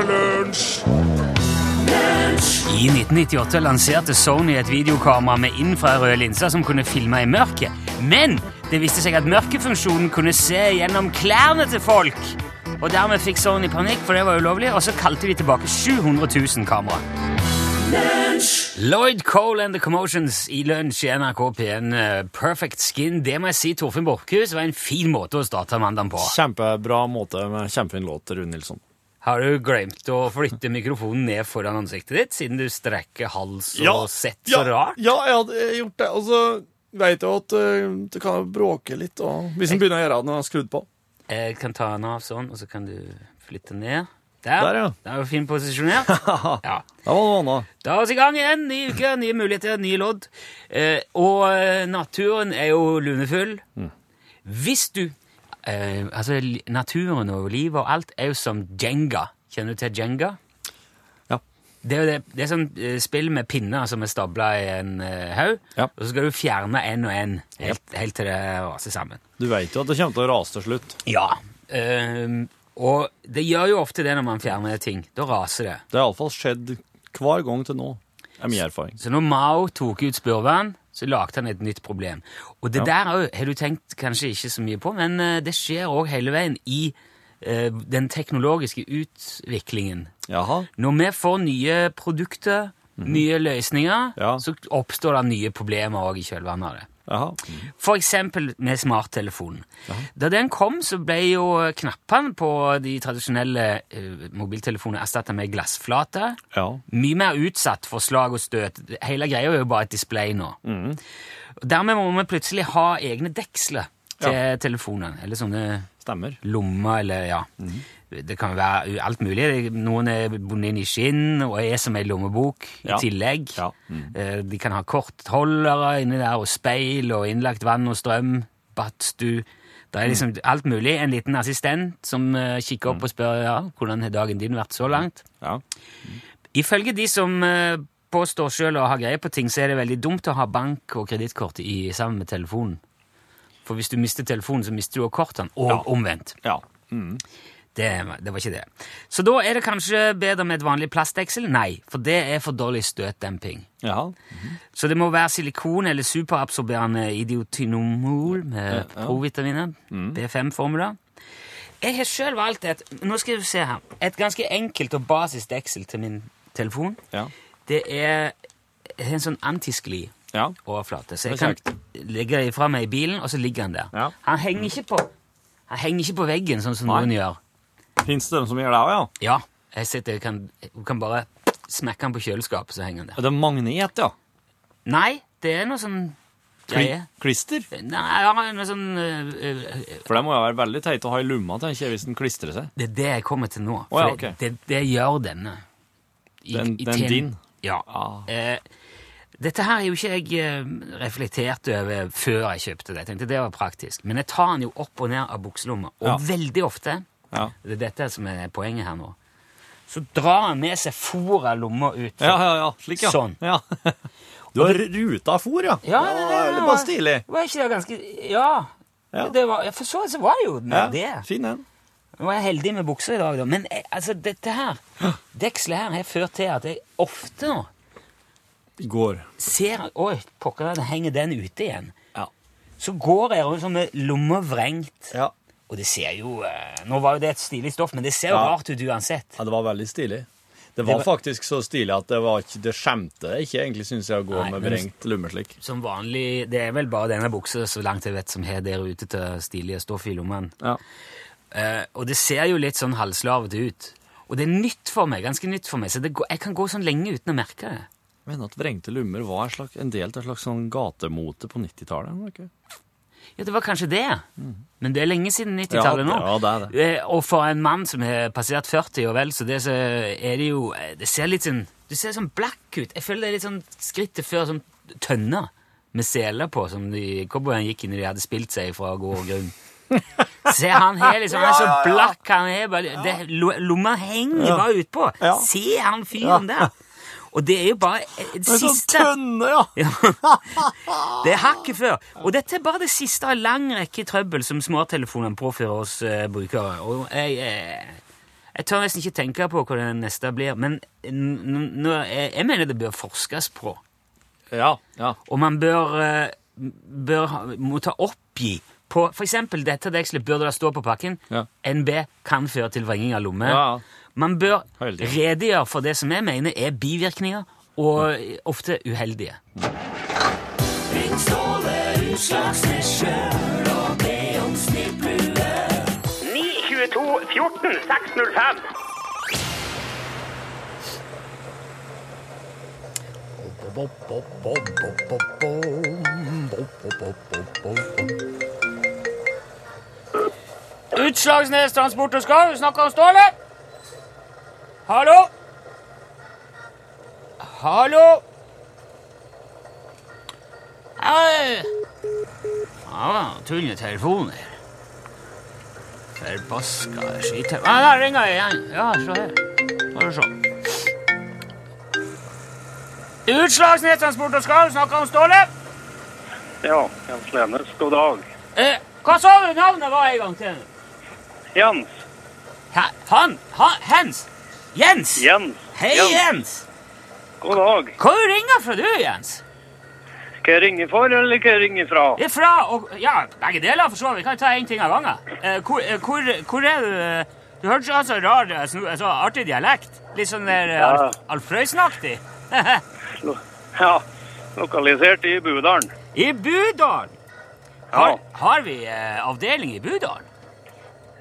er det lunsj! I 1998 lanserte Sony et videokamera med infrarøde linser som kunne filme i mørket. Men det viste seg at mørkefunksjonen kunne se gjennom klærne til folk. Og Dermed fikk Sony panikk, for det var ulovlig, og så kalte de tilbake 700 000 kamera. Lloyd Cole and The Commotions i lunsj i NRK P1. eh, Perfect Skin. Det må jeg si, Torfinn Borchhus, var en fin måte å starte mandagen på. Kjempebra måte med kjempefin låt, Rune Nilsson. Har du glemt å flytte mikrofonen ned foran ansiktet ditt, siden du strekker hals og sett så rart? Ja, jeg hadde gjort det. Og så vet jeg at eh, det kan bråke litt, og hvis en begynner å gjøre det når en har skrudd på. Jeg kan ta den av sånn, og så kan du flytte ned. Der. Der, ja. Det er jo fin posisjonert. Ja. Da var annet. Da er vi i gang igjen. Ny uke, nye muligheter, nye lodd. Eh, og eh, naturen er jo lunefull. Mm. Hvis du eh, Altså, naturen og livet og alt er jo som Jenga. Kjenner du til Jenga? Ja. Det er det, det er sånn eh, spill med pinner som er stabla i en eh, haug, Ja. og så skal du fjerne en og en helt, helt til det raser sammen. Du vet jo at det kommer til å rase til slutt. Ja. ehm, og det gjør jo ofte det når man fjerner ting. Da raser det. Det har iallfall skjedd hver gang til nå, er min erfaring. Så når Mao tok ut spurvann, så lagde han et nytt problem. Og det Ja. der òg har du tenkt kanskje ikke så mye på, men eh, det skjer òg hele veien i uh, den teknologiske utviklingen. Jaha. Når vi får nye produkter, nye løsninger. Ja. så oppstår det nye problemer òg i kjølvannet av det. Jaha. For eksempel med smarttelefonen. Da den kom, så ble jo knappene på de tradisjonelle eh, mobiltelefonene erstatta med glassflate. Ja. Mye mer utsatt for slag og støt. Hele greia er jo bare et display nå. Mm. Dermed må vi plutselig ha egne deksler til telefonen. Eller sånne Stemmer. lommer, eller ja. Mhm. Det kan være alt mulig. Noen er bundet inn i skinn og er som ei lommebok i tillegg. Ja. Eh, De kan ha kortholdere inni der, og speil, og innlagt vann og strøm, badstue. Det er liksom alt mulig. En liten assistent som eh, kikker opp og spør ja, hvordan har dagen din vært så langt. Ja. Ifølge de som eh, påstår selv å ha greie på ting, så er det veldig dumt å ha bank- og kredittkort i- sammen med telefonen. For hvis du mister telefonen, så mister du også kortene, og Ja. omvendt. Ja. Det, det var ikke det. Så da er det kanskje bedre med et vanlig plastdeksel? Nei, for det er for dårlig støtdemping. Jaha. Så det må være silikon eller superabsorberende idiotinomol med Ja, ja. provitaminer, B5-formula. Jeg har selv valgt et, nå skal du se her, et ganske enkelt og basisdeksel til min telefon. Ja. Det er en sånn antiskli Ja. overflate, så jeg kan legge det fra meg i bilen, og så ligger den der. Ja. Han henger ikke på, han henger ikke på veggen, sånn som Nei. noen gjør. Fins det dem som gjør det òg, ja? Ja, jeg sitter, jeg kan, jeg kan bare smekke den på kjøleskapet, så henger den der. Er det magnet, ja? Nei, det er noe sånn greie. Klister? Nei, ja, noe sånn øh, øh, For det må jo være veldig teit å ha i lomma, tenker jeg, hvis den klistrer seg. Det er det jeg kommer til nå. Å, ja, okay. ok. det, det, det gjør denne. I- Den- den din? Ja. Ah. Eh, dette her er jo ikke jeg eh, reflektert over før jeg kjøpte det. Jeg tenkte det var praktisk. Men jeg tar den jo opp og ned av bukselomma, og Ja. veldig ofte Ja. Det er dette som er poenget her nå. Så drar han med seg fôr av lomma ut. Ja, ja, ja. Slik, ja. Sånn. Ja. Du har ruta fôr, ja. Ja, det, det, det var- stilig. Var ikke det ganske Ja. Ja. Det var, for så vidt så var det jo Ja, det. fin den. Nå er jeg heldig med bukser i dag, da. Men eh, altså, dette her, dekselet her, har ført til at jeg ofte nå Går. ser Oi, pokker, henger den ute igjen. Ja. Så går jeg rundt sånn med lomma vrengt. Ja. Og det ser jo eh, Nå var jo det et stilig stoff, men det ser jo Ja. rart ut uansett. Ja, det var veldig stilig. Det var, var- faktisk så stilig at det, var ikke, det skjemte ikke, egentlig, syns jeg, å gå Nei, med vrengt lomme slik. Som vanlig Det er vel bare denne buksa, så langt jeg vet, som har ute til stilige stoff i lommene. Ja. Uh, og det ser jo litt sånn halvslavete ut. Og det er nytt for meg, ganske nytt for meg, så det går, jeg kan gå sånn lenge uten å merke det. Jeg mener at vrengte lummer var en, slags, en del av en slags sånn gatemote på 90-tallet. Ja, det var kanskje det. Men det er lenge siden 90-tallet nå. ja, det er det. Eh, Og for en mann som har passert 40 og vel, så det så er det jo eh, Det ser litt sånn Du ser sånn black ut. Jeg føler det er litt sånn skrittet før sånn tønner med seler på, som de cowboyene gikk inn i de hadde spilt seg fra gård og grunn. Se, han er liksom Han er så blakk, han er bare det, Lomma henger bare utpå. Se han fyren der! Og det er jo bare eh, det er sånn tønne, ja! ja. Det er hakket før. Og dette er bare det siste av en lang rekke trøbbel som smarttelefonene påfører oss eh, brukere. Og jeg, eh, Jeg tør nesten ikke tenke på hva den neste blir, men jeg, jeg mener det bør forskes på. Ja, ja. Og man bør, eh, bør ha- ta oppgi på eksempel dette dekselet burde det stå på pakken. Ja. NB kan føre til vrenging av lomme. Ja. Man bør redegjøre for det som jeg mener er bivirkninger, og ofte uheldige. Ring Ståle Utslagsnes sjøl og be om snipplue. 922 14 605. Utslagsnes Transport og Skau snakker om Ståle. Hallo? Hallo? Hei. Ja, tull telefoner. Forbaska skit... Ah, der ringer jeg igjen. Ja, se her. Bare se. Utslagsnes Transport og Skall snakker om Ståle. Ja, Jens Lenes, god dag. Eh, hva sa du navnet var en gang til? Jens. Ha, Han? Ha, Hens? Jens? Jens. Hei, Jens. Jens. God dag. Hva du ringer fra du, Jens? Hva jeg ringer for, eller hva jeg ringer fra? Det er fra, og Ja, begge deler, for så vidt. Vi kan ta én ting av gangen. Eh, hvor, eh, hvor, hvor er du eh, Du hørtes ut som rar, så, så artig dialekt. Litt sånn der eh, Ja. Alf, Alf Prøysen-aktig. Ja, lokalisert i Budalen. I Budalen! Har, Ja. har vi eh, avdeling i Budalen?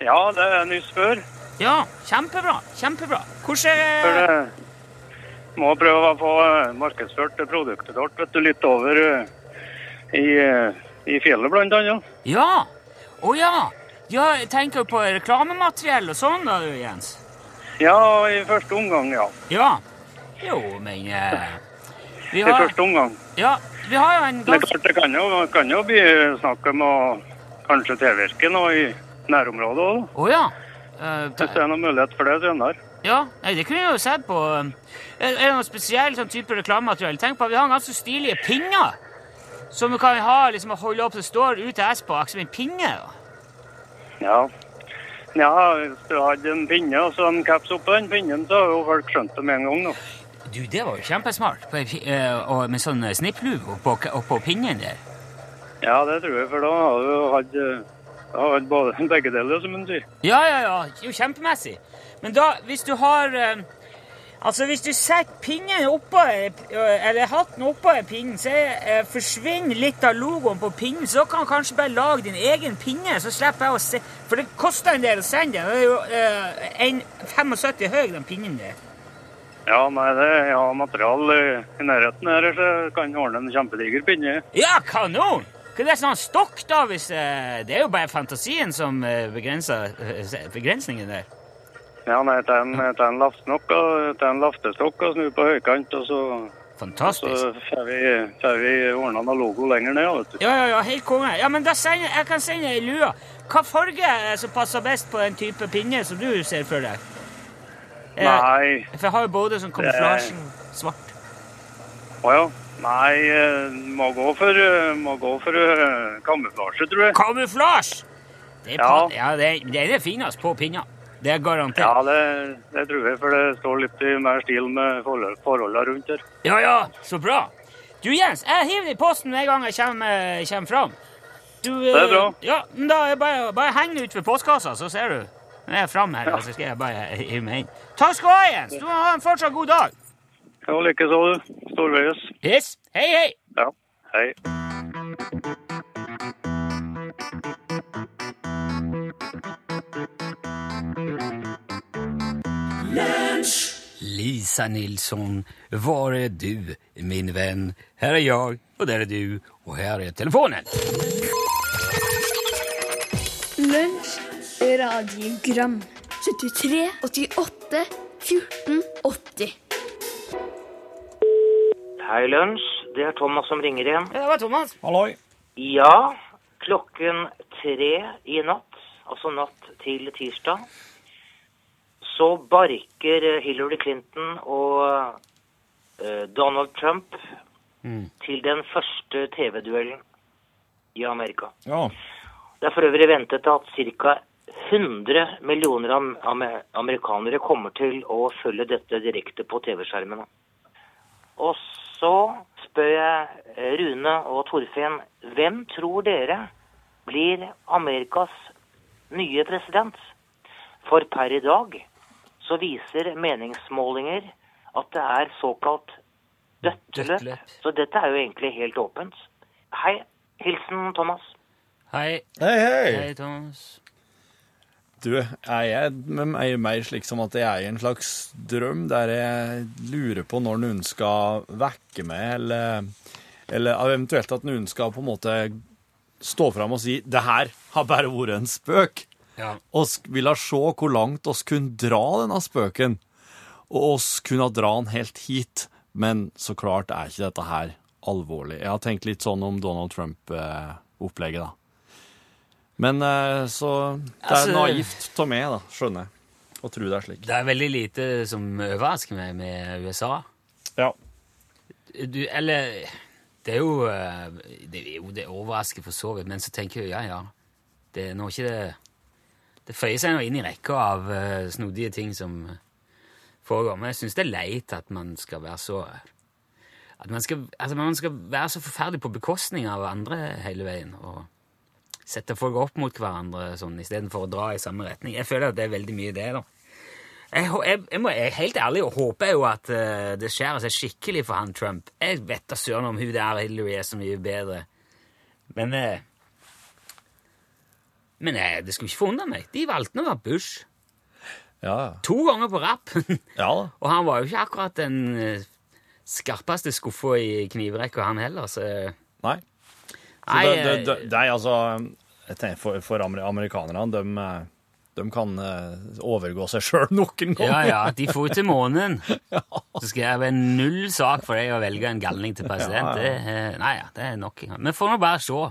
ja, det er nyss før. Ja, kjempebra. Kjempebra. Hvordan eh, det må prøve å få eh, markedsført produktet vårt vet du, litt over eh, i, i fjellet, blant annet. Ja! Å ja! Ja, tenker på reklamemateriell og sånn, da, du, Jens. Ja, i første omgang, ja. Ja. Jo, men eh, vi, I første omgang. ja, vi har jo en ganske det kan jo, kan jo bli snakk om å kanskje tilvirke noe i nærområdet òg, Å ja. Eh, hvis det er noen mulighet for det senere. ja, det kunne vi jo sett på. Er, det noe spesiell sånn type reklamemateriell? Tenk på at vi har ganske stilige pinner. Som vi kan ha liksom å holde opp, så står UTS på som en pinne. da. Ja. ja, hvis du hadde en pinne og så en caps oppå den pinnen, så hadde jo folk skjønt det med en gang. da. Du, det var jo kjempesmart. Eh, og med sånn snipplue oppå, oppå pinnen der. Ja, det tror jeg, for da hadde du hatt, da både begge deler, som en sier. Ja, ja, ja. Jo, kjempemessig. Men da, hvis du har eh, Altså, hvis du setter pinnen oppå eh, Eller hatten oppå pinnen, så eh, forsvinner litt av logoen på pinnen. Så kan du kanskje bare lage din egen pinne, så slipper jeg å se For det koster en del å sende den. Det er jo eh, en 75 høy, den pinnen der. Ja, nei, det er ja, material i, nærheten her, så kan ordne en kjempediger pinne. Ja, kanon! Hva er det sånn stokk, da? hvis eh, Det er jo bare fantasien som eh, begrenser eh, begrensningen der. Ja, nei, ta en, ta en og laftestokk og snu på høykant, og så, så Fantastisk. får vi, får vi ordna noe logo lenger ned, vet du. Ja, ja, ja, helt konge. Ja, men da sender, jeg kan sende ei lue. Hva farge er som passer best på den type pinne som du ser for deg? Nei, For jeg har jo både sånn kamuflasje svart. å ja. Nei, eh, må gå for, eh, må gå for eh, kamuflasje, tror jeg. Kamuflasje! Det er, Ja. ja, det, er- det fineste på pinna. Det er garantert. Ja, det, det tror jeg, for det står litt i mer stil med forhold, forholdene rundt her. Ja, ja, så bra. Du, Jens, jeg hiver det i posten en gang jeg kommer, kommer fram. Du, Det er bra. Ja, men da bare, bare heng det ut ved postkassa, så ser du. Når jeg er framme her, så skal jeg bare hive meg inn. Takk skal du ha, Jens. Du må ha en fortsatt god dag. Ja, likeså, du. Storveies. Yes. Hei, hei. Ja, hei. Lisa Nilsson, var är du, min vän? Här är jag, och där är du, och här är telefonen. Lunsj, radiogram 73, 88, 14, 80 Hei, Lunsj. Det er Thomas som ringer igjen. Ja, det var Thomas. Halloi. Ja, klokken tre i natt, altså natt til tirsdag, så barker eh, Hillary Clinton og eh, Donald Trump til den første TV-duellen i Amerika. Ja. Det er for øvrig ventet at ca. 100 millioner am amer amerikanere kommer til å følge dette direkte på TV-skjermene. Og så spør jeg eh, Rune og Torfinn, hvem tror dere blir Amerikas nye president? For per i dag så viser meningsmålinger at det er såkalt dødtløp. Dødt løp. løp. Så dette er jo egentlig helt åpent. Hei. Hilsen Thomas. Hei. Hei, hei! Hei, Thomas. Du, jeg er med meg mer slik som at jeg er i en slags drøm der jeg lurer på når noen skal vekke meg, eller, eller eventuelt at noen skal på en måte stå fram og si det her har bare vært en spøk. Ja. oss ville se hvor langt oss kunne dra denne spøken, og oss kunne dra den helt hit. Men så klart er ikke dette her alvorlig. Jeg har tenkt litt sånn om Donald Trump-opplegget, da. Men eh, så Det er Altså- naivt av meg, da, skjønner jeg, å tro det er slik. Det er veldig lite som overrasker meg med USA. Ja. Du, eller Det er jo eh, Det er jo det overrasker for så vidt, men så tenker jeg ja, ja. Det er nå ikke det Det føyer seg nå inn i rekka av eh, snodige ting som foregår. Men jeg syns det er leit at man skal være så At man skal, altså man skal være så forferdelig på bekostning av andre hele veien. og sette folk opp mot hverandre sånn, istedenfor å dra i samme retning. Jeg føler at det er veldig mye det, da. Jeg, jeg, jeg, må, jeg helt ærlig håper jo at uh, det skjærer seg skikkelig for han Trump. Jeg vet da søren om hun der Hillary er så mye bedre. Men uh, Men uh, det skulle ikke forundre meg. De valgte nå å være Bush. Ja, To ganger på rapp. ja og han var jo ikke akkurat den skarpeste skuffa i knivrekka, han heller. Så Nei. Så Nei, det, det, eh, det, det er altså jeg tenker For, for amerikanerne, de, eh, de kan eh, overgå seg sjøl noen Ja, ganger. ja, de får til månen. Så skal jeg være null sak for deg å velge en galning til president. Ja, ja. Det, nei, ja, det er nok en gang. Vi får nå bare se.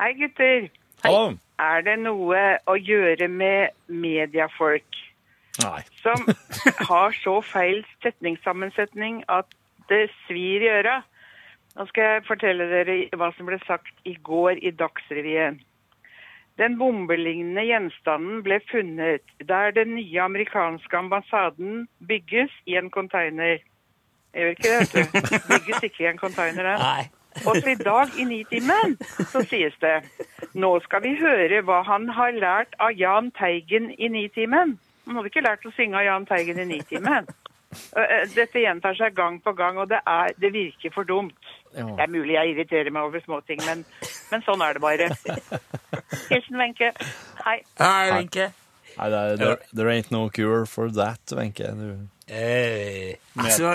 Hei, gutter. Hallo. Er det noe å gjøre med mediefolk Nei. som har så feil setningssammensetning at det svir i øra? Nå skal jeg fortelle dere hva som ble sagt i går i Dagsrevyen. Den bombelignende gjenstanden ble funnet der den nye amerikanske ambassaden bygges i en container. Jeg gjør ikke det, vet du. Bygges ikke i en container, den. Nei. Og så i dag i Nitimen så sies det nå skal vi høre hva han har lært av Jahn Teigen i Nitimen. Han hadde ikke lært å synge av Jahn Teigen i Nitimen. Øh, øh, Dette gjentar seg gang på gang, og det, er, det virker for dumt. Ja. Det er mulig jeg irriterer meg over småting, men, men sånn er det bare. Hilsen Wenche. Hei. Hei, Wenche. Nei, det er, there, there ain't no cure for that, Wenche. Du- Eh, altså,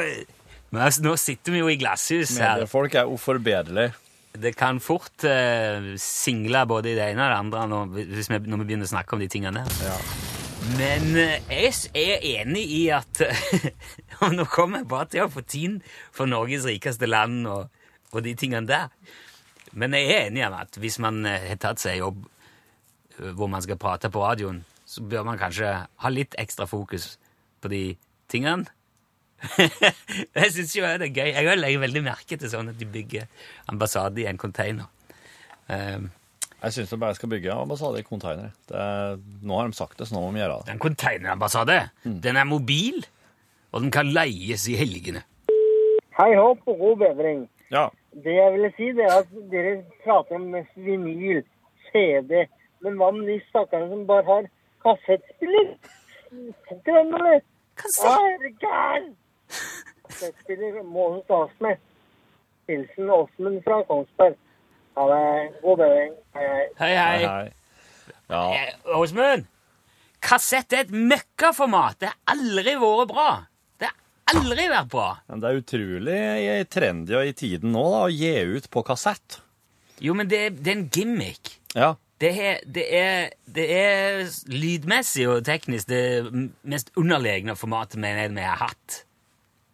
men altså, nå sitter vi jo i glasshus her. Mediefolk er uforbederlige. Det kan fort uh, single både i det ene og det andre når, hvis vi, når vi begynner å snakke om de tingene der. Ja. Men eh, jeg er enig i at Og nå kommer jeg bare til å få tid for Norges rikeste land og, og de tingene der. Men jeg er enig i at hvis man eh, har tatt seg jobb eh, hvor man skal prate på radioen, så bør man kanskje ha litt ekstra fokus på de tingene. jeg syns jo det er gøy. Jeg legger veldig merke til sånn at de bygger ambassade i en container. Um, Jeg syns de bare skal bygge ambassade i container. Det er- Nå har de sagt det, så nå må de gjøre det. En containerambassade. Den er mobil, og den kan leies i helgene. Hei Håp og god bedring. Ja. Det jeg ville si, det er at dere prater om vinyl, CD. Men hva med de stakkarene som bare har kassettspiller? Ikke den, eller? Herregud! Kassettspiller må hun tas med. Hilsen Åsmund fra Kongsberg. Ha det. God bedring. Hei, hei. Hei, hei. Hei, hei. Ja. Eh, Åsmund! Kassett er et møkkaformat. Det har aldri vært bra. Det aldri vært bra. Men det er utrolig trendy og i tiden nå da, å gi ut på kassett. Jo, men det, det er en gimmick. Ja. Det er, det, er, det er lydmessig og teknisk det mest underlegne formatet jeg vi har hatt.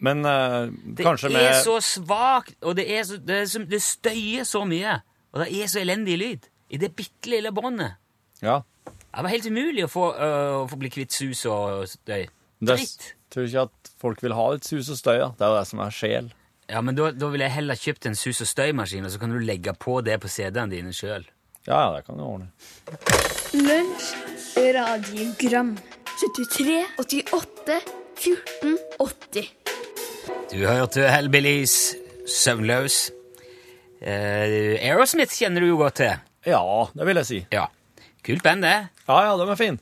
Men Det kanskje er med så svakt, og det, er så, det, er så, det støyer så mye. Og det er så elendig lyd i det bitte lille båndet. Ja. Det var helt umulig å få, øh, å få bli kvitt sus og støy. Det Dritt. tror ikke at folk vil ha litt sus og støy. Ja. Det er jo det som er sjel. Ja, men da, da ville jeg heller kjøpt en sus- og støymaskin, og så kan du legge på det på CD-ene dine sjøl. Ja, ja, det kan du ordne. Lunsj, radiogram 73, 88, 14, 80 Du hørte Hellbillies Søvnløs. Eh, Aerosmith kjenner du jo godt til. Ja, det vil jeg si. Ja. Kult band, det. Ja, ja, de er fine.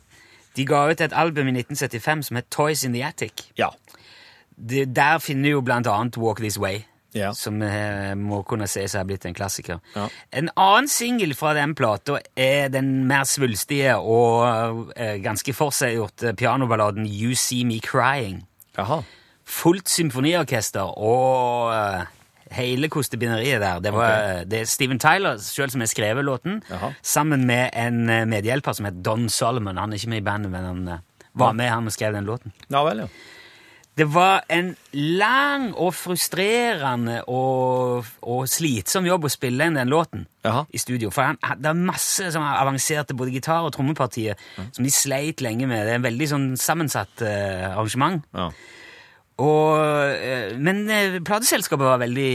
De ga ut et album i 1975 som het Toys in the Attic. Ja. De, der finner du jo blant annet Walk This Way, Ja. som eh, må kunne sies å ha blitt en klassiker. Ja. En annen singel fra den plata er den mer svulstige og eh, ganske forseggjorte pianoballaden You See Me Crying. Aha. Fullt symfoniorkester og eh, hele kostebineriet der. Det, var, det er Steven Tyler selv som har skrevet låten, Aha. sammen med en eh, medhjelper som heter Don Solomon. Han er ikke med i bandet, men han eh, var med han og skrev den låten. Ja vel, ja. Det var en lang og frustrerende og, og slitsom jobb å spille inn den låten Aha. i studio. For han, det er masse som avanserte både gitar- og trommepartier som de sleit lenge med. Det er en veldig sånn sammensatt uh, arrangement. ja. Og, eh, men eh, plateselskapet var veldig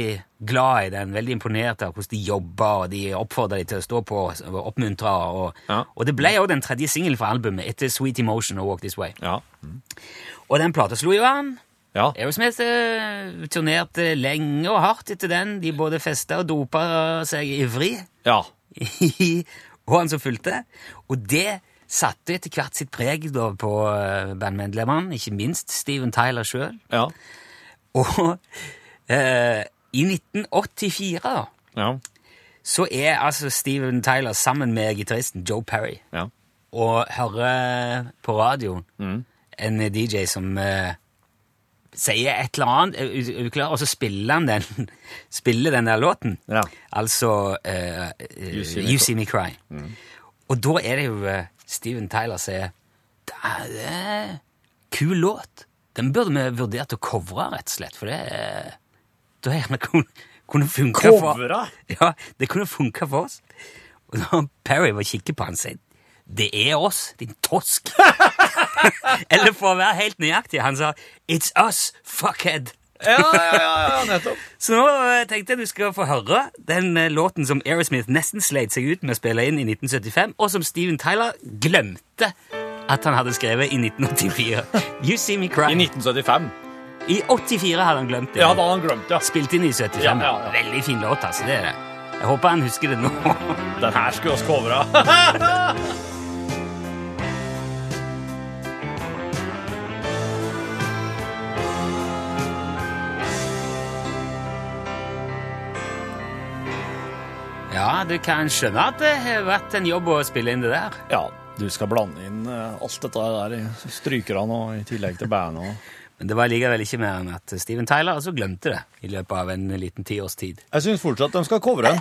glad i den, veldig imponert av hvordan de jobba, og de oppfordra de til å stå på og oppmuntra. Og, Ja. og det ble jo den tredje singelen fra albumet etter Sweet Emotion og Walk This Way. Ja. Og den plata slo jo an. Ja. Aerosmith eh, turnerte lenge og hardt etter den. De både festa og dopa seg ivrig ja. i årene som fulgte. Og det satte etter hvert sitt preg da, på eh, bandmedlemmene, ikke minst Steven Tyler sjøl. Ja. Og eh, i 1984 da, Ja. så er altså Steven Tyler sammen med gitaristen Joe Perry Ja. og hører på radioen Mm. en DJ som eh, sier et eller annet uklar, og så spiller han den, spiller den der låten. Ja. Altså eh, eh, You See Me Cry. Cry. Og da er det jo eh, Steven Tyler sier Det er er kul låt. Den burde vi vurdert å covre, rett og slett, for det da gjerne kunne, kunne funka for Ja, det kunne funka for oss. Og da Perry var kikker på han sier det er oss, din tosk. Eller for å være helt nøyaktig, han sa It's us, fuckhead. Ja, ja, ja, ja, nettopp. Så nå eh, tenkte jeg du skal få høre den eh, låten som Aerosmith nesten sleit seg ut med å spille inn i 1975, og som Steven Tyler glemte at han hadde skrevet i 1984. You See Me Cry. I 1975. I 84 hadde han glemt det. Ja, da hadde han glemt det. Spilt inn i 75. Ja, ja, ja. Veldig fin låt, altså. Det er det. Jeg håper han husker det nå. Den her skulle oss covra. Ja, du kan skjønne at det har vært en jobb å spille inn det der. ja, du skal blande inn eh, alt dette der i strykerne og i tillegg til bandet. og- Men det var likevel ikke mer enn at Steven Tyler altså glemte det i løpet av en liten tiårs tid. Jeg syns fortsatt de skal covre den.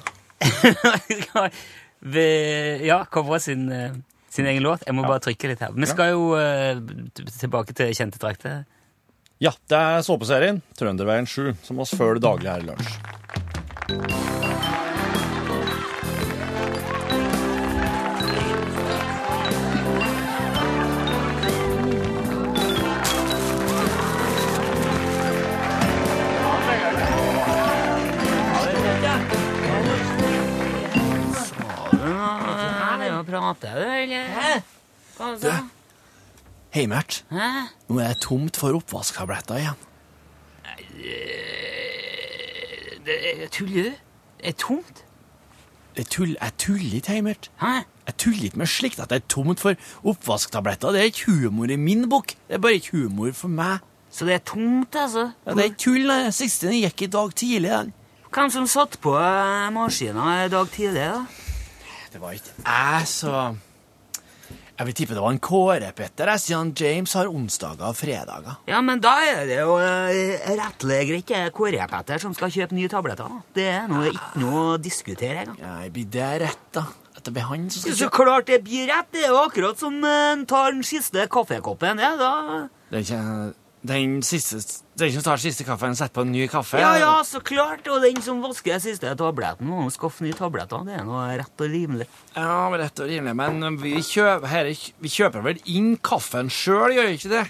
Ja, covre sin, eh, sin egen låt. Jeg må bare trykke litt her. Vi skal jo eh, t- tilbake til kjente trakter. Ja, det er såpeserien Trønderveien 7, som oss følger daglig her i lunsj. Prater du, eller? Hva sa du? Hei, Mert. Hæ? Nå er det tomt for oppvasktabletter igjen. Det er tuller du? Det er tomt? Jeg tull, jeg tuller ikke, Heimert. Hæ? Jeg tuller ikke med slikt at det er tomt for oppvasktabletter. Det er ikke humor i min bok. Det er bare ikke humor for meg. Så det er tomt, altså? Ja, det er tull. Den siste den gikk i dag tidlig. Den. Hvem som satt på eh, maskinen i dag tidlig, da? Det var ikke jeg, så Jeg vil tippe det var en Kåre-Petter, jeg, siden James har onsdager og fredager. Ja, men da er det jo uh, rettelig ikke Kåre-Petter som skal kjøpe nye tabletter. da. Det er noe, ikke noe å diskutere engang. Ja, blir det rett, da? At det blir han som skal Så klart det blir rett. Det er jo akkurat som eh, en tar den siste kaffekoppen. Ja, da... Det er ikke den siste Den som tar siste kaffen, setter på en ny kaffe? ja, ja, så klart. Og den som vasker den siste tabletten, må skaffe nye tabletter. Det er noe rett og rimelig. Ja, rett og rimelig, men vi kjøper, her, vi kjøper vel inn kaffen sjøl, gjør vi ikke det?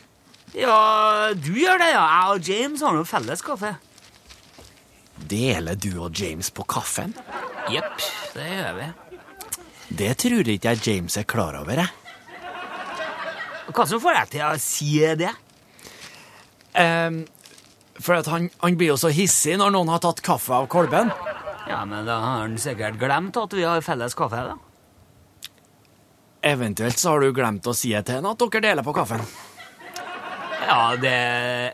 Ja, du gjør det, ja. Jeg og James har noe felles kaffe. Deler du og James på kaffen? Jepp, det gjør vi. Det tror ikke jeg James er klar over, jeg. Hva som får deg til å si det? Ehm, for at han, han blir jo så hissig når noen har tatt kaffe av kolben. Ja, men da har han sikkert glemt at vi har felles kaffe, da. Eventuelt så har du glemt å si til henne at dere deler på kaffen. Ja, det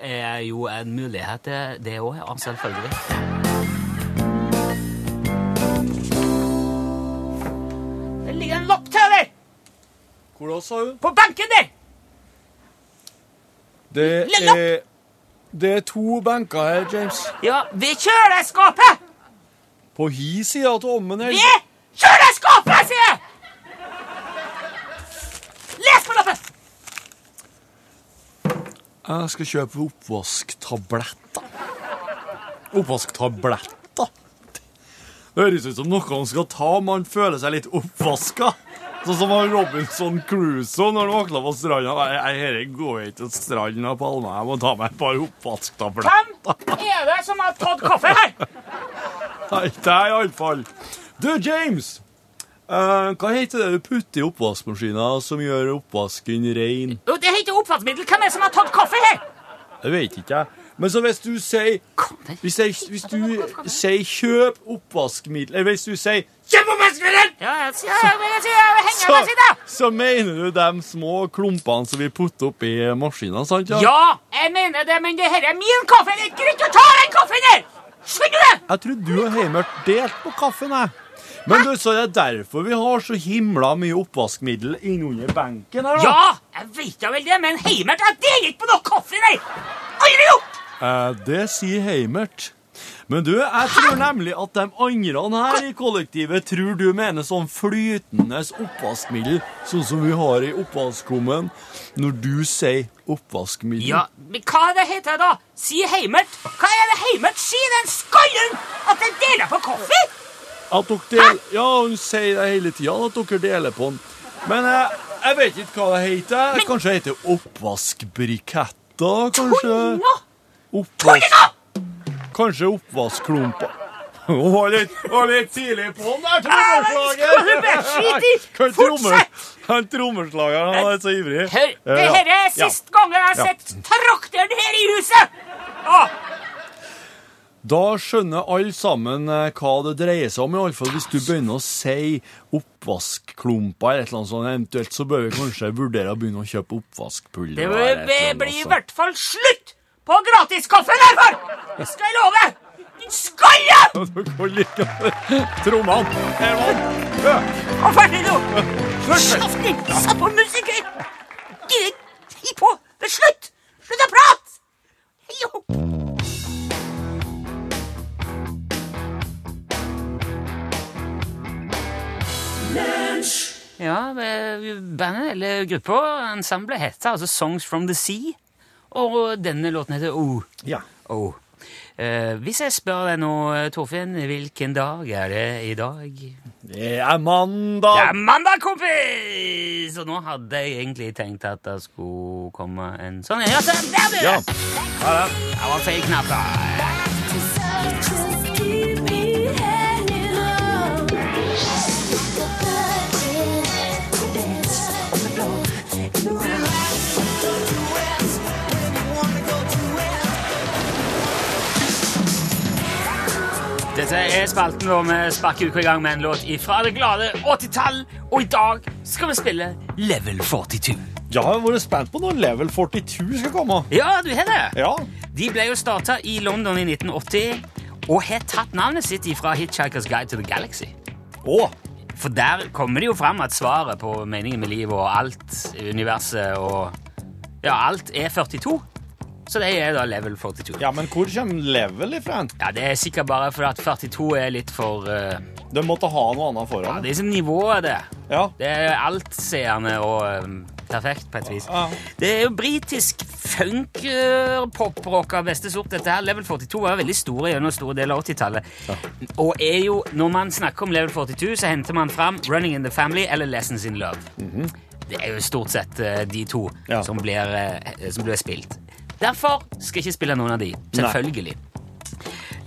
er jo en mulighet, det, det òg. Ja, selvfølgelig. Det ligger en lapp til deg Hvor da, sa hun? på benken der! Det er Det er to benker her, James. Ja, ved kjøleskapet! På hi sida av ommen her. Ved kjøleskapet, sier jeg! Les på lappen! Jeg skal kjøpe oppvasktabletter. Oppvasktabletter? Det høres ut som noe man skal ta om han føler seg litt oppvaska. Sånn som Robinson Crusoe når han våkna på stranda. Nei, Dette går ikke til stranda på Palma. Jeg må ta meg et par oppvasktabletter. Hvem er det som har tatt kaffe her? Nei, det er iallfall Du, James! Uh, hva heter det du putter i oppvaskmaskina som gjør oppvasken rein? Det heter oppvaskmiddel. Hvem er det som har tatt kaffe her? Det vet ikke jeg. Men så hvis du sier Hvis, jeg, hvis du sier 'kjøp oppvaskmiddel' Eller hvis du sier 'kjøp oppvaskmiddel', Ja, jeg sier så, så mener du de små klumpene som vi putter oppi maskina, sant? Ja, jeg mener det, men det her er min kaffe. Det er ikke greit å ta den kaffen her! Skjønner du? Jeg trodde du og Heimert delte på kaffen, jeg. Men du, så det er derfor vi har så himla mye oppvaskmiddel innunder benken her, da. Ja, jeg vet da vel det, men Heimert jeg deler ikke på noe kaffe, nei! Aldri gjort! Eh, det sier Heimert. Men du, jeg tror nemlig at de andre her i kollektivet tror du mener sånn flytende oppvaskmiddel, sånn som vi har i oppvaskkummen, når du sier oppvaskmiddel. Ja, men hva er det heter da? Si Heimert. Hva er det Heimert sier, den skallen? At den deler på kaffe? At dere del... Ja, hun sier det hele tida, at dere deler på den. Men jeg, jeg vet ikke hva det heter. Kanskje det heter oppvaskbriketter? Kanskje Nå! oppvask... Kanskje oppvaskklumper? Hun var litt, var litt tidlig på den der trommeslageren! Fortsett! Han trommeslageren han er så ivrig. Hør, det Ja. her er Ja. gang jeg har Ja. sett trakteren her i huset! Ah. Da skjønner alle sammen eh, hva det dreier seg om, i alle fall hvis du begynner å si oppvaskklumper eller et eller annet sånt. Eventuelt så bør vi kanskje vurdere å begynne å kjøpe oppvaskpulver. det blir i hvert fall slutt på gratiskaffen derfor! Det skal jeg love! Din skalle! Du kan like trommene. Herman, øk! Og ferdig nå! Kjeft din! Satt på musiker! Gidder ikke på! Det er slutt! Slutt å prate! Jo. Ja, eh, bandet, eller gruppa, ensemblet, heter altså Songs from the Sea. Og denne låten heter O. Ja. O. Eh, hvis jeg spør deg nå, Torfinn, hvilken dag er det i dag? Det er mandag. Det er mandag, kompis! Og nå hadde jeg egentlig tenkt at det skulle komme en sånn Ja, se, der, du! Ja. Det var feil knapp. da. Dette er spalten hvor vi sparker uka i gang med en låt fra det glade 80-tall. Og i dag skal vi spille Level 42. Jeg har vært spent på når Level 42 skal komme. Ja, du har det. Ja. De ble jo starta i London i 1980 og har tatt navnet sitt fra Hitchhiker's Guide to the Galaxy. Åh. For der kommer det jo fram at svaret på meningen med livet og alt universet og Ja, alt er 42. Så det er da level 42. ja, men hvor kommer Level ifra? Ja, Det er sikkert bare fordi at 42 er litt for uh, De måtte ha noe annet Ja, det er som nivået, det. Ja. Det er altseende og um, perfekt på et vis. Ja. Det er jo britisk funk-poprock av beste sort. Dette her, Level 42 var veldig store gjennom store deler av 80-tallet. Og er jo, når man snakker om Level 42, så henter man fram Running in the Family eller Lessons in Love. Det er jo stort sett eh, de to Ja. som, blir, eh, som blir spilt. Derfor skal jeg ikke spille noen av de, selvfølgelig.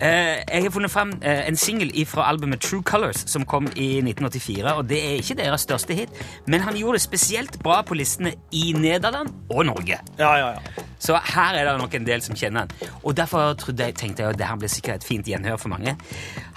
Eh, jeg har funnet fram eh, en singel fra albumet True Colors, som kom i 1984. og Det er ikke deres største hit, men han gjorde det spesielt bra på listene i Nederland og Norge. Ja, ja, ja. Så her er det nok en del som kjenner han. Og derfor jeg, tenkte jeg at det her blir sikkert et fint gjenhør for mange.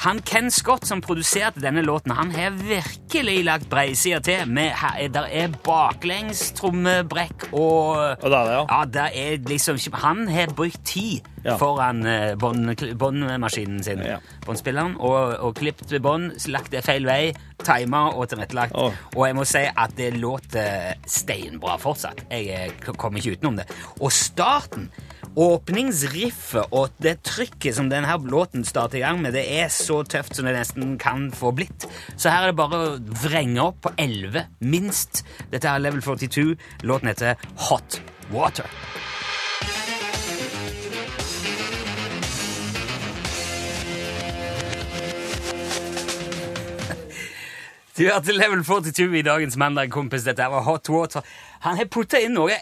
Han Ken Scott som produserte denne låten, han har virkelig lagt breisida til. Med, her, er- der er baklengs trommebrekk og Og der, er ja. Ja, der er liksom Han har brukt tid Ja. foran eh, bånd- båndmaskinen sin, Ja. båndspilleren, og, og klippet bånd, lagt det feil vei, tima og tilrettelagt. Oh. Og jeg må si at det låter steinbra fortsatt. Jeg eh, kommer ikke utenom det. Og starten, åpningsriffet og det trykket som denne låten starter i gang med, det er så tøft som det nesten kan få blitt. Så her er det bare å vrenge opp på 11, minst. Dette er Level 42. Låten heter Hot Water. Du hørte Level 42 i dagens mandag, kompis. Dette var Hot Water. Han har putta inn noe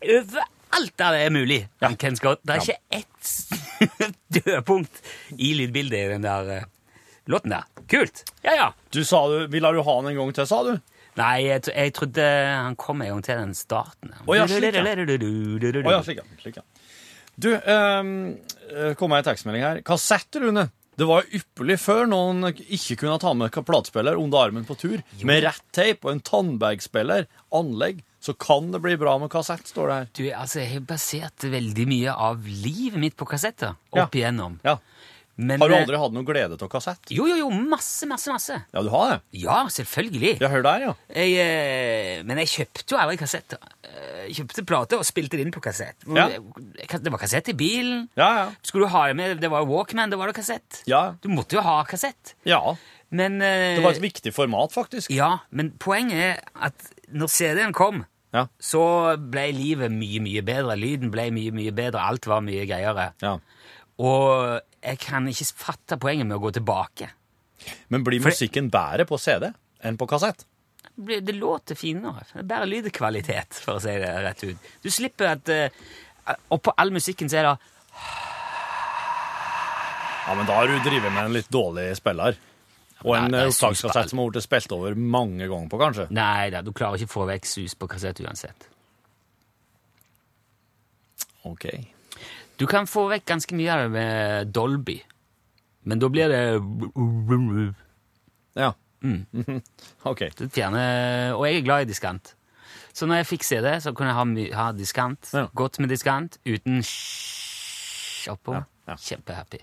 overalt der det er mulig. Ja. Ken Scott. Det er ikke ett dødpunkt i lydbildet i den der uh, låten der. Kult. Ja, ja. Du sa du, Ville du ha den en gang til, sa du? Nei, jeg, jeg trodde han kom en gang til den starten. Å, ja, slik, ja. Oh, ja, slik, ja. Slik, ja. Du, um, kom med en tekstmelding her. Kassett, Rune. Det var ypperlig før noen ikke kunne ta med platespiller under armen på tur. Med rett teip og en tannbergspiller, anlegg, så kan det bli bra med kassett, står det her. Du, altså, Jeg har basert veldig mye av livet mitt på kassetter Ja. opp igjennom. Ja. Men, Har du eh, aldri hatt noe glede av kassett? Jo, jo, jo. Masse, masse, masse. Ja, du har det? Ja, selvfølgelig. Ja, hør der, ja. Jeg, eh, men jeg kjøpte jo aldri kassetter. Eh, Jeg kjøpte plater og spilte det inn på kassett. Ja. Det var kassett i bilen. Ja, ja. Skulle du ha det med, det var Walkman, da var det kassett. Ja. Du måtte jo ha kassett. ja. Men eh, Det var et viktig format, faktisk. Ja, men poenget er at når CD-en kom, Ja. så ble livet mye, mye bedre. Lyden ble mye, mye bedre. Alt var mye greiere. Ja. Og jeg kan ikke fatte poenget med å gå tilbake. Men blir musikken bedre på CD enn på kassett? Det låter finere. Det er bare lydkvalitet, for å si det rett ut. Du slipper at eh, Og på all musikken så er det Ja, men da har du drevet med en litt dårlig spiller. Og en er eh, opptakskassett som har blitt spilt over mange ganger på, kanskje. Nei da, du klarer ikke å få vekk sus på kassett uansett. Ok. Du kan få vekk ganske mye av det med Dolby, men da blir det Ja. Mm. ok. Det fjerner, og jeg er glad i diskant. Så når jeg fikk CD, så kunne jeg ha, ha diskant. Ja. Godt med diskant, uten oppå. Ja, ja. Kjempehappy.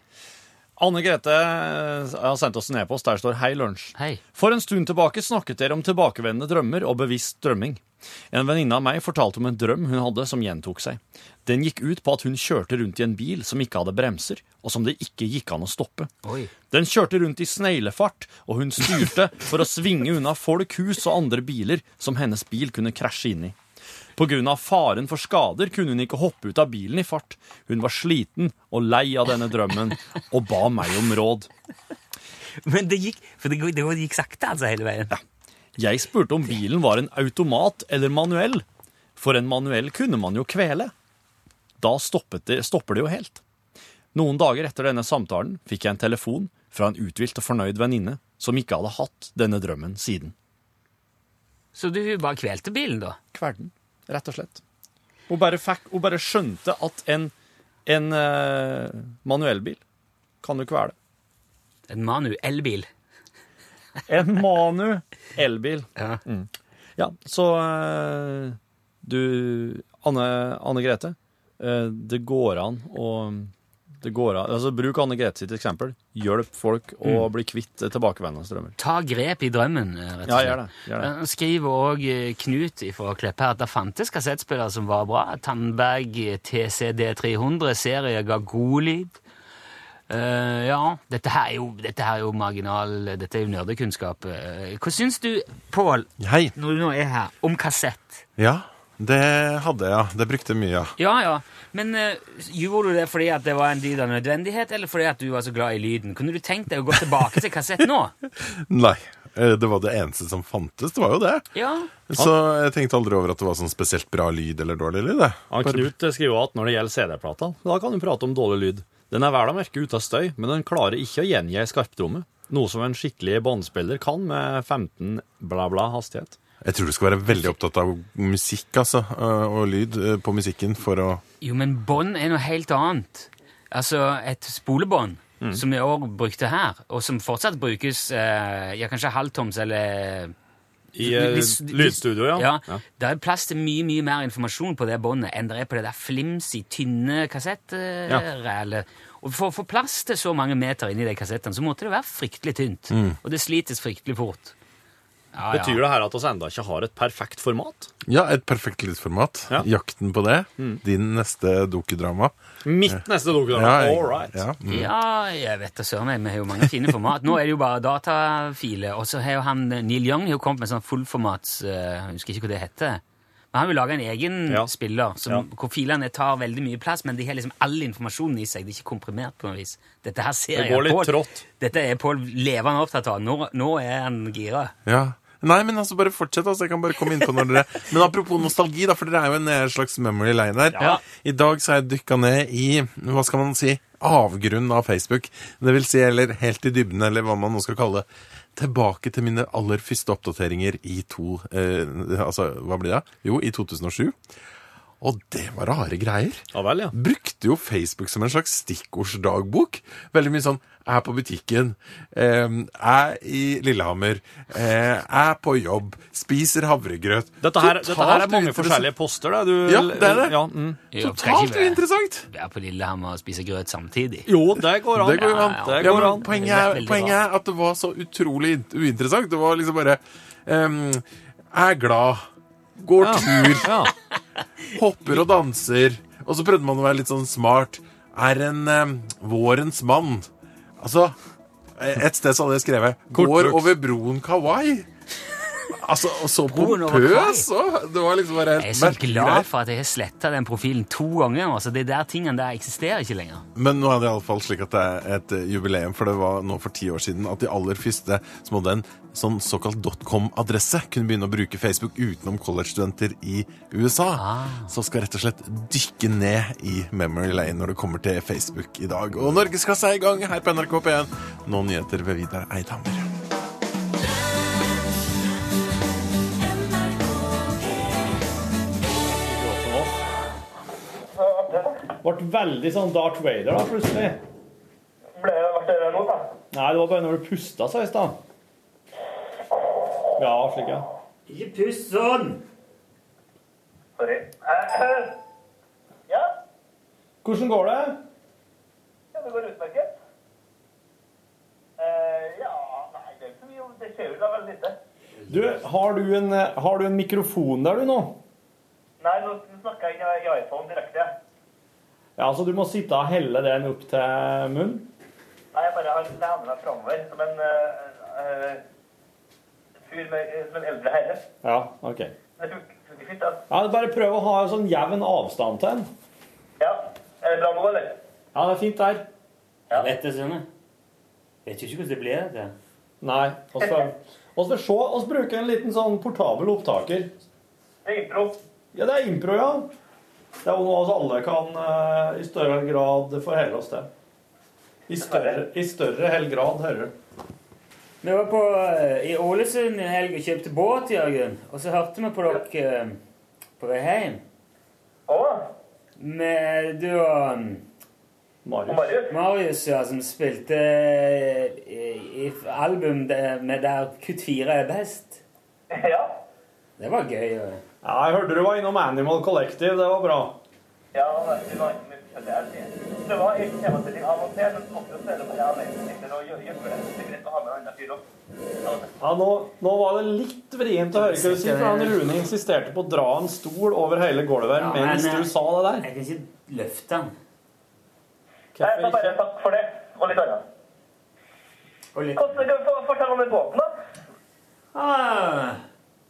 Anne Grete eh, har sendt oss en e-post der det står 'Hei, lunsj'. Hei. For en stund tilbake snakket dere om tilbakevendende drømmer og bevisst drømming. En venninne av meg fortalte om en drøm hun hadde som gjentok seg. Den gikk ut på at hun kjørte rundt i en bil som ikke hadde bremser, og som det ikke gikk an å stoppe. Oi. Den kjørte rundt i sneglefart, og hun styrte for å svinge unna folk, hus og andre biler som hennes bil kunne krasje inn i. Av faren for skader kunne hun ikke hoppe ut av bilen i fart. Hun var sliten og lei av denne drømmen, og ba meg om råd. Men det gikk, for det, det gikk sakte altså hele veien. Jeg spurte om bilen var en automat eller manuell, for en manuell kunne man jo kvele. Da det, stopper det jo helt. Noen dager etter denne samtalen fikk jeg en telefon fra en uthvilt og fornøyd venninne som ikke hadde hatt denne drømmen siden. Så du bare kvelte bilen, da? Kverden, rett og slett. Hun bare, fikk, hun bare skjønte at en, en uh, manuellbil kan være det? En Manu-elbil. En manuellbil. Ja. Ja. Ja, så uh, du Anne, Anne Grete, uh, det går an å det går av. altså Bruk Anne Grete sitt eksempel. Hjelp folk å bli kvitt eh, tilbakevendende strømmer. Ta grep i drømmen, eh, rett og Ja, slett. gjør det, gjør det. Eh, Skriver òg Knut fra Kleppe at det fantes kassettspillere som var bra. Tandberg TCD300 serie ga god lyd. Uh, ja, dette her, er jo, dette her er jo marginal Dette er jo nerdekunnskap. Hva syns du, Pål, når du nå er her, om kassett? Ja, det hadde jeg, ja. Det brukte jeg mye, ja. Ja, ja. Men uh, gjorde du det fordi at det var en dyd av nødvendighet, eller fordi at du var så glad i lyden? Kunne du tenkt deg å gå tilbake til kassett nå? Nei, eh, det var det eneste som fantes. Det var jo det. Ja. Så jeg tenkte aldri over at det var sånn spesielt bra lyd eller dårlig lyd. det. Han Knut skriver at når det gjelder CD-plata, da kan du prate om dårlig lyd. Den er vel å merke uten støy, men den klarer ikke å gjengi skarptrommet. skarptromme. Noe som en skikkelig båndspiller kan med 15 bla bla hastighet. Jeg tror du skal være veldig opptatt av musikk, altså, øh, og lyd øh, på musikken for å Jo, men bånd er noe helt annet. Altså, et spolebånd, som vi òg brukte her, og som fortsatt brukes eh, ja, kanskje halvtoms eller I eh, lydstudio, ja. Ja, Ja. Det er plass til mye mye mer informasjon på det båndet enn det er på det der flimsy, tynne kassettrælet. Og For å få plass til så mange meter inni de kassettene, så måtte det være fryktelig tynt. Og det slites fryktelig fort. Ja, ja. Betyr det her at vi enda ikke har et perfekt format? Ja, et perfekt lydformat. Ja. Jakten på det. Din neste dokudrama. Mitt neste dokudrama. Ja, jeg- All right. Ja. mm. Ja, jeg vet da søren. Vi har jo mange fine format. Nå er det jo bare datafiler. Og så har jo han Neil Young jo kommet med sånn fullformats uh, husker ikke hva det heter. Men han vil lage en egen Ja. spiller som, Ja. hvor filene tar veldig mye plass, men de har liksom all informasjonen i seg. Det er ikke komprimert på noe vis. Dette her ser Det går jeg litt Paul, trått. Dette er Pål levende opptatt av. Nå, nå er han gira. Ja. Nei, men altså, bare fortsett. altså, Jeg kan bare komme inn på når dere Men apropos nostalgi, da, for dere er jo en eh, slags memory lane her. Ja. I dag så har jeg dykka ned i hva skal man si, avgrunnen av Facebook. Det vil si, eller helt i dybden, eller hva man nå skal kalle det. Tilbake til mine aller første oppdateringer i to eh, Altså, hva blir det? Jo, i 2007. Og det var rare greier. Ja vel, ja. Brukte jo Facebook som en slags stikkordsdagbok. Veldig mye sånn er på butikken, eh, er i Lillehammer, eh, er på jobb, spiser havregrøt. Dette her, dette her er mange forskjellige poster. Da. Du, Ja, det er det. Ja, mm. Jo, Totalt uinteressant! være på Lillehammer og spise grøt samtidig. Jo, det går an. Det går an. Ja, det Ja, går men an. poenget, er er, poenget er at det var så utrolig uinteressant. Det var liksom bare um, Er glad. Går tur. Ja. Hopper og danser. Og så prøvde man å være litt sånn smart. Er en eh, vårens mann. Altså Et sted så hadde jeg skrevet 'Går over broen Kauai'. Altså, og så pompøs og Det var liksom bare Jeg er så glad for at jeg har sletta den profilen to ganger. Altså, de der tingene der eksisterer ikke lenger. Men nå er det iallfall slik at det er et eh, jubileum, for det var nå for ti år siden at de aller første som hadde en sånn såkalt dotcom-adresse, kunne begynne å bruke Facebook utenom college-studenter i USA. Så skal rett og slett dykke ned i memory lane når det kommer til Facebook i dag. Og Norgesklasse er i gang her på NRK P1. Nå nyheter ved Vidar Eidhammer. Ble veldig sånn Darth Vader da, plutselig. Ble det det nå, da? Nei, det var bare når du pusta seg i stad. Ja, slik, ja. Ikke pust sånn! Sorry. Eh, ja, Hvordan går det? ja, det går utmerket. Eh, ja, nei, det er ikke så mye. Det skjer jo da veldig lite. Du, har du, en, eh, har du en mikrofon der, du, nå? Nei, nå snakker jeg i- i iPhone direkte. Ja, så du må sitte og helle den opp til munnen? Nei, jeg bare har lenet meg framover som en eh, eh, fyr med, som en eldre herre. Ja, ok. Det funker fint, da. Ja, bare prøv å ha en sånn jevn avstand til den. Ja. Er det bra nå, eller? Ja, det er fint der. Dette, Jeg Vet ikke hvordan det blir. det. Nei, Vi så se, så bruker en liten sånn portabel opptaker. Det er impro. Ja, det er impro, ja. Det er jo noe vi alle kan eh, i større grad forholde oss til. I større, i større hel grad, hører du. Vi var på, eh, i Ålesund i helg og kjøpte båt, Jørgen. Og så hørte vi på dere eh, på vei hjem. Å, Med du og um, Marius. Marius. Marius, ja, som spilte i, i album med der kutt fire er best. Ja. Det var gøy. ja. Ja, jeg hørte du var innom Animal Collective. Det var bra. Ja, det var ikke mye det. Det var ikke temasetting av og til, men også så er det bare alene sitter og gjør gjør det. Det er greit å ha med en annen fyr også. Ja, nå, nå var det litt vrient å høre hva du sier, for han Rune insisterte på å dra en stol over hele gulvet Ja, mens men, eh, du sa det der. Jeg kan ikke løfte den. Nei, så bare takk for det, og litt annet. Hvordan kan du fortelle om den båten, da? Ah,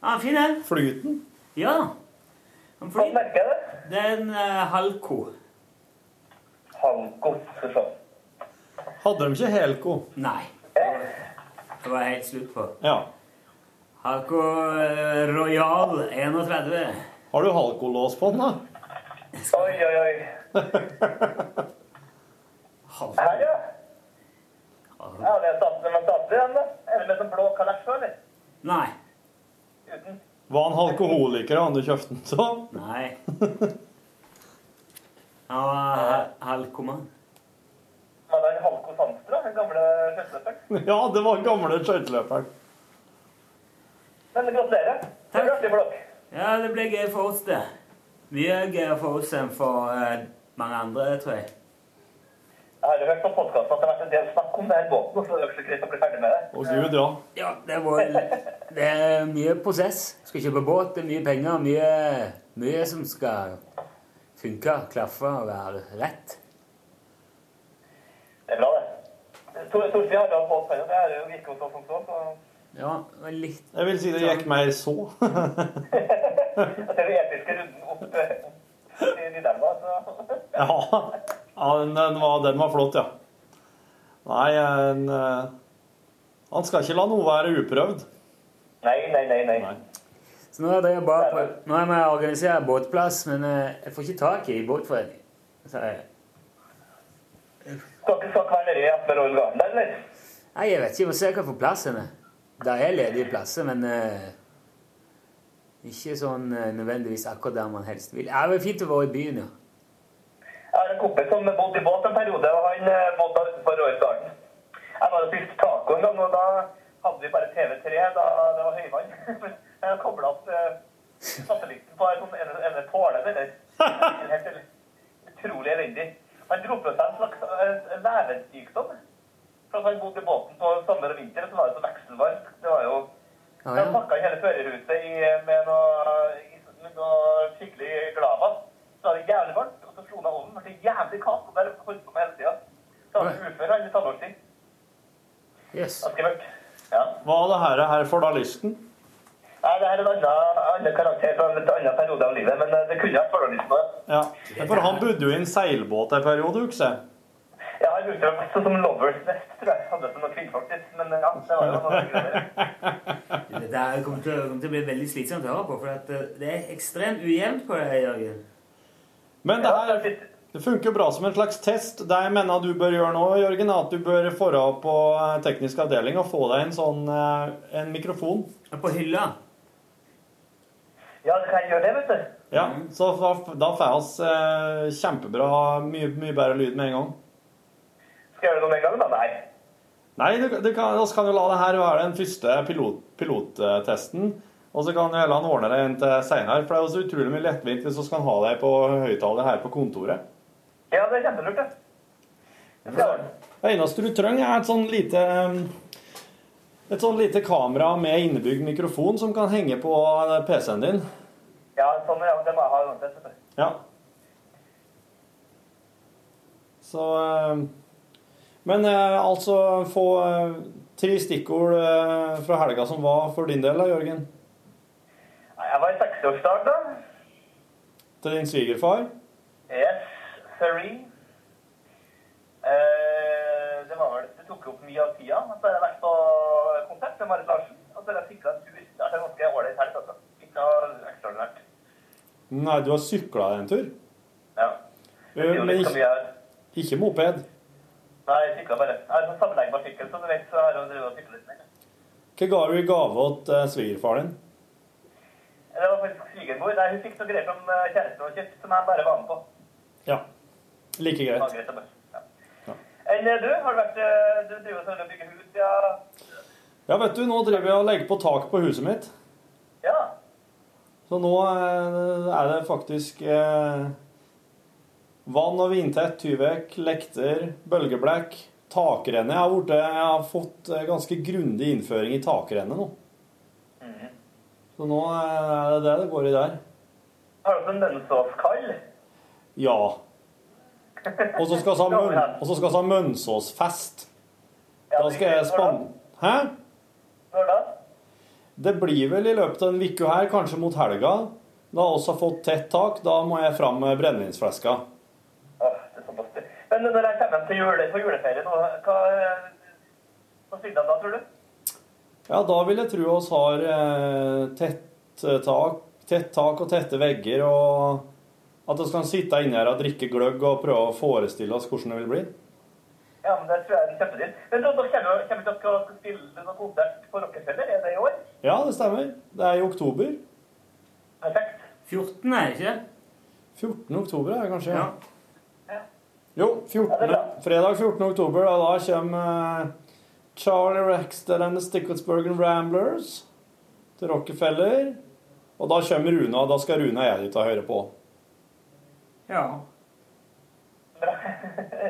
ah, fin den. Flyten. Ja. Fordi merker jeg det? Det er en eh, uh, halko. Halko, for faen. Sånn. Hadde de ikke helko? Nei. Det var helt slutt på. Ja. Halko eh, Royal 31. Har du halkolås på den, da? Oi, oi, oi. halko. Her, ja. Ja, det er statlig, men statlig, igjen da. Er det med sånn blå kalesj eller? Nei. Uten? Var han alkoholiker, han du kjøpte den av? Nei. Han var halkoman. Var det Halko Sandstra, den gamle skøyteløperen? Ja, det var gamle skøyteløperen. Men gratulerer. Det blir artig for dere. Ja, det ble gøy for oss, det. Mye gøyere for oss enn for eh, mange andre, tror jeg. Jeg har hørt på podkasten at det har vært en del snakk om det her båten, så det er greit å bli ferdig med det. Å gud, ja. Ja, det, var, det er mye prosess. Skal kjøpe båt, det er mye penger, mye, mye som skal funke, klaffe og være rett. Det er bra, det. Tor- Torfinn har hatt båt før, det er jo virker som så. så Ja, var litt Jeg vil si det gikk mer så. Det er den episke runden opp opp i Nidelva, så Ja, ja den, den, var, den var flott, ja. Nei, en, eh, han skal ikke la noe være uprøvd. Nei, nei, nei. nei. Så nå er jeg bare på, nå har jeg organisert båtplass, men eh, jeg får ikke tak i båtforening. Så jeg, Skal ikke skal ikke være nede i Asper Royal Garden der, eller? nei, jeg vet ikke, må se hva jeg får plass henne. Det er ledige plasser, men uh, ikke sånn uh, nødvendigvis akkurat der man helst vil. Det det jo fint å være i byen, ja. Har en kompis som bodde i båt en periode, og han eh, bodde utenfor Royal Jeg var og spiste taco en gang, og da hadde vi bare TV3 da det var høyvann. Jeg kobla opp eh, satellitten på en sånn ene, påle, tåle, eller helt utrolig elendig. Han dro på seg en slags eh, levensykdom. For at han bodde i båten på sommer og vinter, så var det så vekselvarmt. Det var jo Ja, ja. pakka hele førerhuset med noe, med noe skikkelig glava. Så var det jævlig varmt, slo han. Ble jævlig kaldt, og bare holdt på med hele tida. Så han var ufør han i tannårstid. Yes. Ja. Hva er det her, her for da listen? Nei, det her er en annen, annen karakter fra en annen periode av livet, men eh, det kunne vært forholdsvis noe. Ja, For han bodde jo i en seilbåt en periode, husker jeg. Ja, han brukte det også som lovers nest, tror jeg. Hadde som noe kvinnfolk litt, men ja, det var jo noe greier. Det der kommer til, kommer til å bli veldig slitsomt å høre på, for at eh, det er ekstremt ujevnt på det, Jørgen. Men det her det funker jo bra som en slags test. Det jeg mener du bør gjøre nå, Jørgen, er at du bør dra på eh, teknisk avdeling og få deg en sånn eh, en mikrofon. På hylla? Ja, du kan gjøre det, vet du. Ja, så da, da får vi eh, kjempebra, mye, mye bedre lyd med en gang. Skal jeg gjøre det med en gang, da? Nei. Nei, du, du kan, kan jo la det her være den første pilot, pilottesten. Og så kan han ordne det en til seinere, for det er jo så utrolig mye lettvint hvis vi skal ha deg på høyttaler her på kontoret. Ja, det er kjempelurt, det. Det. Det eneste du trenger, er et sånn lite et sånn lite kamera med innebygd mikrofon som kan henge på PC-en din. Ja, sånn, ja, det må jeg ha uansett. Ja. Så eh, Men eh, altså få eh, tre stikkord fra helga som var for din del, da, Jørgen. Jeg var i 60-årsdag, da. Til din svigerfar. Yes, sorry. Eh, det var vel, det tok opp mye av tida. Så har jeg vært på konsert med Marit Larsen. Og så har jeg sykla en tur. Det er ganske ålreit helg, altså. Ikke noe ekstraordinært. Nei, du har sykla en tur? Ja. Eh, Men ikke, ikke moped. Nei, jeg sykla bare. Jeg har en sammenleggbar sykkel, så du vet, så har jeg drevet og sykla litt mer. Hva ga du i gave til svigerfaren svigerfar din? Det var faktisk svigermor. Nei, hun fikk noe greier som eh, kjæresten og kjøpt, som jeg bare var med på. Ja. Like greit. Ja. Enn eh, du? Har du vært eh, Du driver og bygger hus, ja? Ja, vet du, nå driver jeg og legger på tak på huset mitt. Ja. Så nå eh, er det faktisk eh, vann- og vindtett, tyvekk, lekter, bølgeblekk, takrenne. Jeg har, vært, jeg har fått eh, ganske grundig innføring i takrenne nå. Så nå eh, er det det det går i der. Har du sånn Mønsåskall? Ja. Og så skal vi ha, Mønsåsfest. Da skal jeg spanne Hæ? Når da? Det blir vel i løpet av en uke her, kanskje mot helga. Da har vi fått tett tak. Da må jeg fram med brennevinsfleska. Men når jeg kommer hjem til jule, på juleferie nå, hva Hva sier de da, tror du? Ja, da vil jeg tro oss har eh, tett eh, tak, tett tak og tette vegger, og at vi kan sitte inne her og drikke gløgg og prøve å forestille oss hvordan det vil bli. Ja, men det tror jeg er en til. Men da, da kommer vi til å spille noen konsert på Rockefeller, er det i år? Ja, det stemmer. Det er i oktober. Perfekt. 14. er det ikke? 14. oktober er det kanskje? Ja. Jo, 14. fredag 14. oktober, og da kommer eh, Charlie Rexted and the Sticklesburgen Ramblers til Rockefeller. Og da kommer Runa, da skal Runa og jeg dit og høre på. Ja.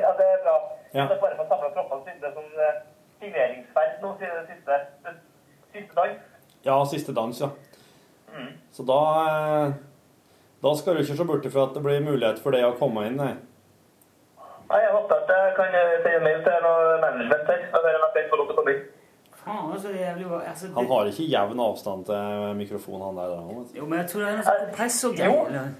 ja, det er bra. Ja. Det er bare for å samle kroppene siden det er sånn eh, signeringsferd nå, siden det siste, det siste dans. Ja, siste dans, ja. Så da eh, Da skal du ikke se bort ifra at det blir mulighet for deg å komme inn, nei. Nei, jeg håper at jeg kan eh, sende mail til noe management her, og høre om jeg kan få lov til å komme inn. Faen, så jævlig bra. Altså, Han har ikke jevn avstand til mikrofonen, han der. Han, jo, men jeg tror det er noe sånn kompressorgreier.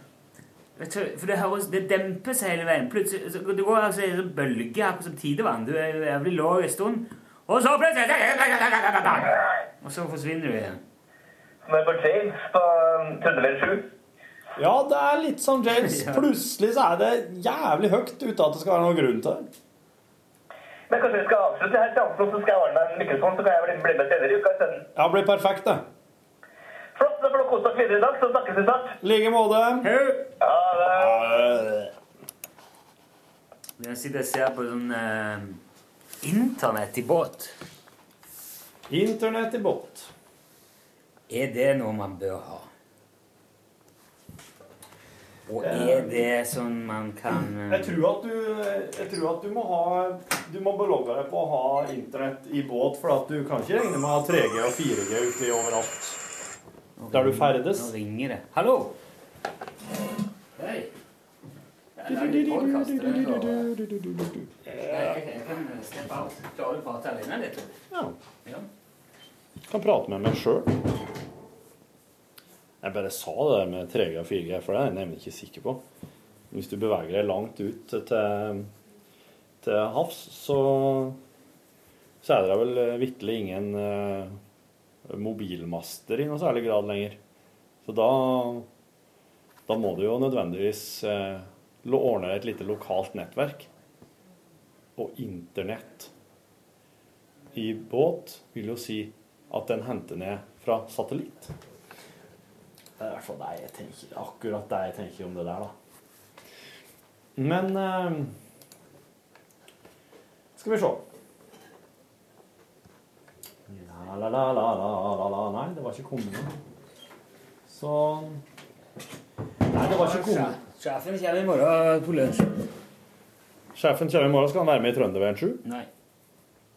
For det, høres, det demper seg hele veien. Plutselig, så, det går altså en sånn bølge, akkurat som tidevann. Du er jævlig lav en stund, og så plutselig Og så forsvinner du igjen. Som er på James på um, Trøndelag 7. Ja, det er litt som James. Plutselig så er det jævlig høyt uten at det skal være noen grunn til det. Men kanskje vi skal avslutte her seansen, og så skal jeg ordne meg en mikrofon, så kan jeg bli, bli med senere i uka isteden. Ja, det blir perfekt, det. Flott, da får du kose dere videre i dag, så snakkes vi snart. I like måte. Ja, det Jeg sitter og ser på sånn eh, internett i båt. Internett i båt. Er det noe man bør ha? Og er det sånn man kan eh, Jeg tror at du, jeg tror at du må ha Du må belogge deg på å ha internett i båt, for at du kan ikke regne med å ha 3G og 4G ute overalt. Der du ferdes. Nå ringer det. Hallo? Hei. Er er Jeg kan steppe av. Klarer du å prate alene litt? Ja. Kan prate med meg sjøl. Jeg bare sa det der med 3G og 4G, for det er jeg nemlig ikke sikker på. Hvis du beveger deg langt ut til, til havs, så, så er det vel vitterlig ingen uh, mobilmaster i noe særlig grad lenger. Så da, da må du jo nødvendigvis uh, ordne deg et lite lokalt nettverk. Og internett i båt vil jo si at den henter ned fra satellitt. Det er i hvert fall det jeg tenker, akkurat det jeg tenker om det der, da. Men eh, Skal vi se. La, la, la, la, la, la. Nei, det var ikke kommet noe. Så Nei, det var ikke kommet. Sjefen kommer i morgen på lunsj. Sjefen kommer i morgen. Skal han være med i Trønderveien 7? Nei.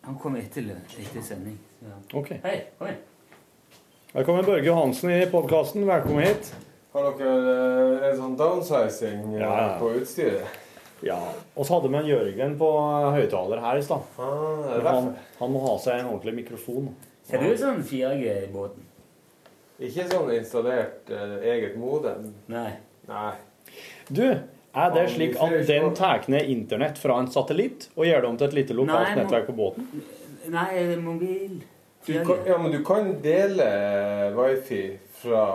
Han kommer etter, etter sending. Ja. Ok. Hei, kom igjen. Velkommen, Børge Johansen i podkasten. Velkommen hit. Har dere eh, en sånn downsizing eh, Ja, på utstyret? Ja. Og så hadde vi en Jørgen på høyttaler her i stad. Ah, han, han må ha seg en ordentlig mikrofon. Ser du sånn 4G i båten? Ikke sånn installert eh, eget modem? Nei. Nei. Du, er det slik at den tar ned internett fra en satellitt og gjør det om til et lite lokalt Nei, nettverk på båten? Nei, mobil. Du kan, ja, men du kan dele wifi fra,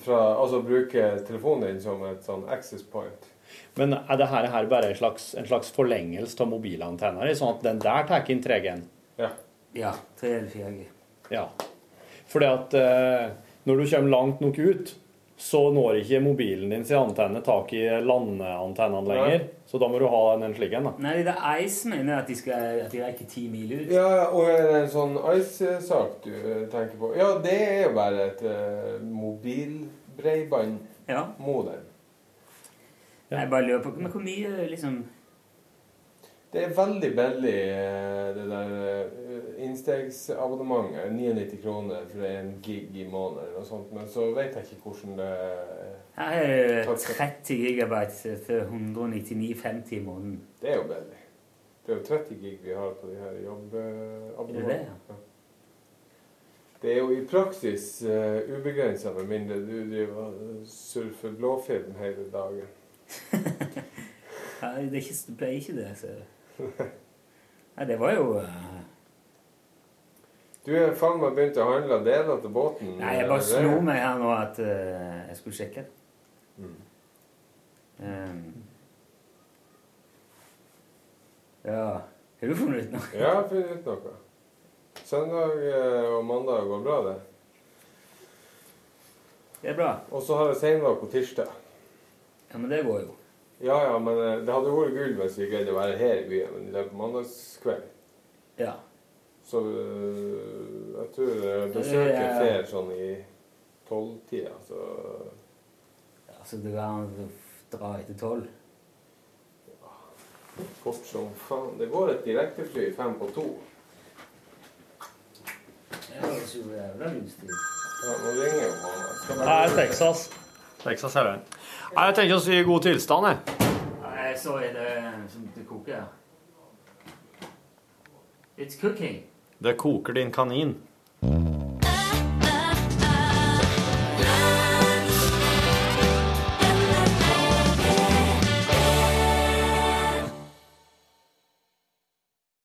fra Altså bruke telefonen din som et sånn access point. Men er det her, her bare en slags, en slags forlengelse av mobilantenner, sånn at den der tar inn 3G-en? Ja. Ja. 3 eller 4G. Ja. Fordi at eh, når du kommer langt nok ut, så når ikke mobilen din sin antenne tak i landeantennene lenger. Så da må du ha den en slik en. Nei, det er Ice mener at de, skal, at de rekker ti mil ut. Ja, og en sånn Ice-sak du eh, tenker på? Ja, det er jo bare et uh, mobilbreiband-modem. Jeg bare lurer på Men hvor mye liksom Det er veldig billig, eh, det der eh, innstegsabonnementet. 99 kroner for en gig i måneden og sånt. Men så vet jeg ikke hvordan det er 30 gigabyte til 199,50 i måneden. Det er jo billig. Det er jo 30 gig vi har på de her Er jobbabonnementene. Det er jo i praksis uh, ubegrensa, med mindre du driver og surfer blåfilm hele dagen. Nei, det, ble ikke, det pleier ikke det. Så. Nei, det var jo uh... Du er faen meg begynt å handle deler til båten. Nei, jeg bare slo meg her nå at uh, jeg skulle sjekke det. Mm. Um, ja Har du funnet ut noe? Ja, jeg har funnet ut noe. Søndag eh, og mandag går bra, det. Det er bra. Og så har jeg seinvakt på tirsdag. Ja, men det går jo. Ja, ja, men eh, det hadde vært gull hvis vi greide å være her i byen, men det er på mandagskveld. Ja. Så øh, jeg tror øh, besøket Ja, ja, ja. fer sånn i tolvtida, så Altså, det går an å dra etter tolv. fort som faen. Det går et direktefly fem på to. Det er jo jævla lyst ut. Ja, nå ringer jo mamma. Nei, Texas. Texas er den. Nei, jeg tenker oss i god tilstand, jeg. Nei, så er det som det koker. It's cooking. Det koker din kanin.